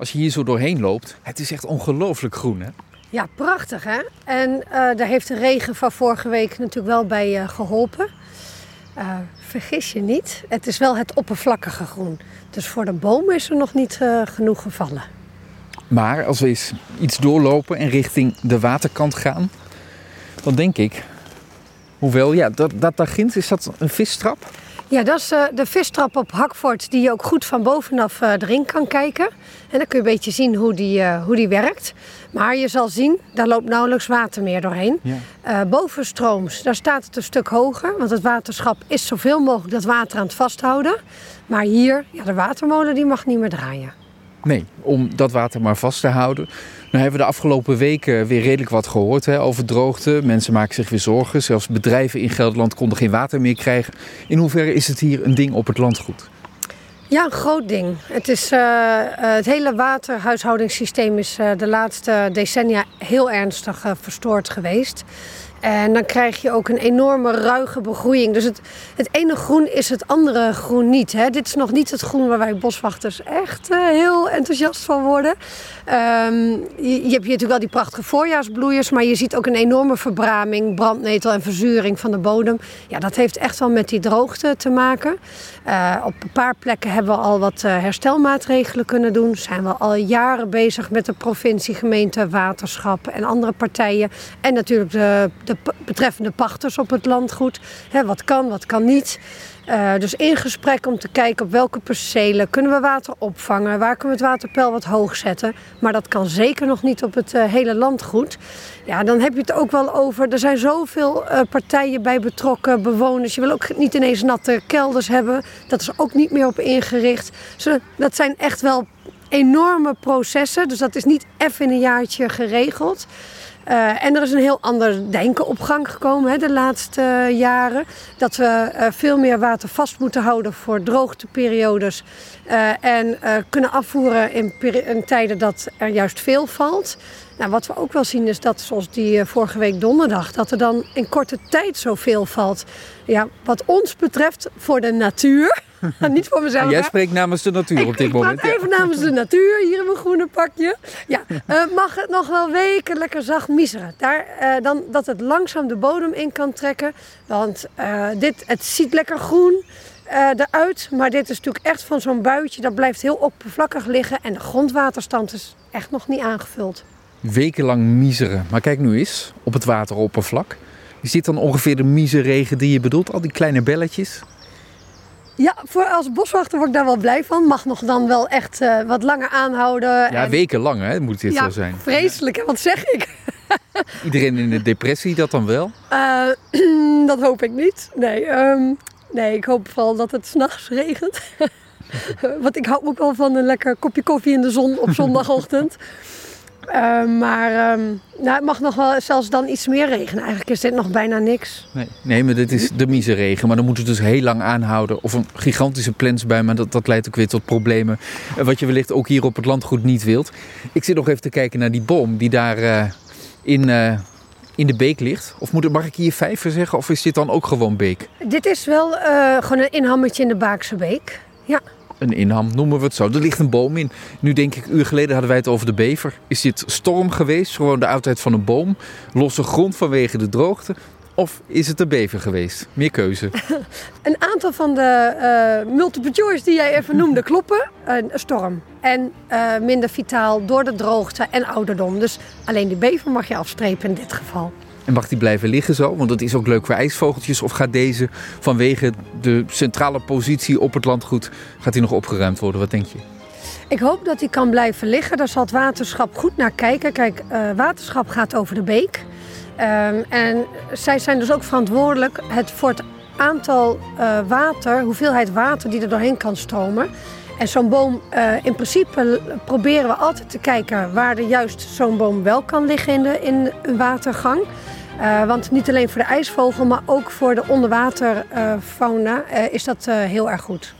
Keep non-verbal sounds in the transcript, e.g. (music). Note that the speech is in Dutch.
Als je hier zo doorheen loopt, het is echt ongelooflijk groen hè? Ja, prachtig hè. En eh, daar heeft de regen van vorige week natuurlijk wel bij uh, geholpen. Uh, vergis je niet, het is wel het oppervlakkige groen. Dus voor de bomen is er nog niet genoeg gevallen. Maar als we eens iets doorlopen en richting de waterkant gaan, dan denk ik, hoewel, ja, dat, dat daar ginds, is dat een visstrap? Ja, dat is uh, de vistrap op Hakvoort die je ook goed van bovenaf uh, erin kan kijken. En dan kun je een beetje zien hoe die, uh, hoe die werkt. Maar je zal zien, daar loopt nauwelijks water meer doorheen. Ja. bovenstrooms, daar staat het een stuk hoger. Want het waterschap is zoveel mogelijk dat water aan het vasthouden. Maar hier, ja, de watermolen die mag niet meer draaien. Nee, om dat water maar vast te houden. Nou hebben we de afgelopen weken weer redelijk wat gehoord hè, over droogte. Mensen maken zich weer zorgen. Zelfs bedrijven in Gelderland konden geen water meer krijgen. In hoeverre is het hier een ding op het landgoed? Ja, een groot ding. Het, is, uh, het hele waterhuishoudingssysteem is uh, de laatste decennia heel ernstig verstoord geweest. En dan krijg je ook een enorme ruige begroeiing. Dus het, het ene groen is het andere groen niet. Hè? Dit is nog niet het groen waar wij boswachters echt uh, heel enthousiast van worden. Um, je, je, hebt hier natuurlijk wel die prachtige voorjaarsbloeiers, maar je ziet ook een enorme verbraming, brandnetel en verzuring van de bodem. Ja, dat heeft echt wel met die droogte te maken. Uh, op een paar plekken hebben we al wat uh, herstelmaatregelen kunnen doen. Zijn we al jaren bezig met de provincie, gemeente, waterschap en andere partijen. En natuurlijk de, de betreffende pachters op het landgoed. He, wat kan, wat kan niet. Uh, dus in gesprek om te kijken op welke percelen kunnen we water opvangen. Waar kunnen we het waterpeil wat hoog zetten. Maar dat kan zeker nog niet op het uh, hele landgoed. Ja, dan heb je het ook wel over. Er zijn zoveel uh, partijen bij betrokken, bewoners. Je wil ook niet ineens natte kelders hebben. Dat is ook niet meer op ingericht. Dus, dat zijn echt wel enorme processen. Dus dat is niet even in een jaartje geregeld. Uh, en er is een heel ander denken op gang gekomen hè, de laatste uh, jaren. Dat we uh, veel meer water vast moeten houden voor droogteperiodes. en kunnen afvoeren in, in, tijden dat er juist veel valt. Nou, wat we ook wel zien is dat, zoals die vorige week donderdag, dat er dan in korte tijd zoveel valt. Ja, wat ons betreft voor de natuur. (laughs) niet voor mezelf. En jij spreekt namens de natuur op dit ik moment. Ik even namens de natuur hier in mijn groene pakje. Ja, uh, mag het nog wel weken lekker zacht miseren. Daar, uh, dan, dat het langzaam de bodem in kan trekken. Want uh, dit, het ziet lekker groen eruit. Maar dit is natuurlijk echt van zo'n buitje. Dat blijft heel oppervlakkig liggen. En de grondwaterstand is echt nog niet aangevuld. Wekenlang miseren. Maar kijk nu eens op het wateroppervlak. Is dit dan ongeveer de miseregen die je bedoelt? Al die kleine belletjes? Ja, voor als boswachter word ik daar wel blij van. Mag nog dan wel echt uh, wat langer aanhouden. Ja, en... wekenlang hè, moet dit ja, zo zijn. vreselijk, hè? wat zeg ik? (laughs) Iedereen in de depressie dat dan wel? Uh, (clears throat) dat hoop ik niet. Nee, um, nee ik hoop vooral dat het s'nachts regent. (laughs) Want ik hou ook wel van een lekker kopje koffie in de zon op (laughs) zondagochtend. Uh, maar um, nou, het mag nog wel zelfs dan iets meer regenen. Eigenlijk is dit nog bijna niks. Nee, nee maar dit is de miseregen. Maar dan moet het dus heel lang aanhouden. Of een gigantische plens bij. Maar dat, dat leidt ook weer tot problemen. Wat je wellicht ook hier op het landgoed niet wilt. Ik zit nog even te kijken naar die boom die daar uh, in... Uh, in de beek ligt? Of moet, mag ik hier vijver zeggen? Of is dit dan ook gewoon beek? Dit is wel gewoon een inhammetje in de Baakse beek. Ja. Een inham, noemen we het zo. Er ligt een boom in. Nu denk ik, een uur geleden hadden wij het over de bever. Is dit storm geweest? Gewoon de oudheid van een boom? Losse grond vanwege de droogte? Of is het de bever geweest? Meer keuze. (laughs) een aantal van de uh, multiple choice die jij even noemde kloppen. Een storm. En uh, minder vitaal door de droogte en ouderdom. Dus alleen die bever mag je afstrepen in dit geval. En mag die blijven liggen zo? Want dat is ook leuk voor ijsvogeltjes. Of gaat deze vanwege de centrale positie op het landgoed... gaat die nog opgeruimd worden? Wat denk je? Ik hoop dat hij kan blijven liggen. Daar zal het waterschap goed naar kijken. Kijk, uh, waterschap gaat over de beek. Um, en zij zijn dus ook verantwoordelijk het voor het aantal uh, water, hoeveelheid water die er doorheen kan stromen. En zo'n boom, uh, in principe proberen we altijd te kijken waar er juist zo'n boom wel kan liggen in, de, in een watergang. Uh, want niet alleen voor de ijsvogel, maar ook voor de onderwaterfauna uh, is dat heel erg goed.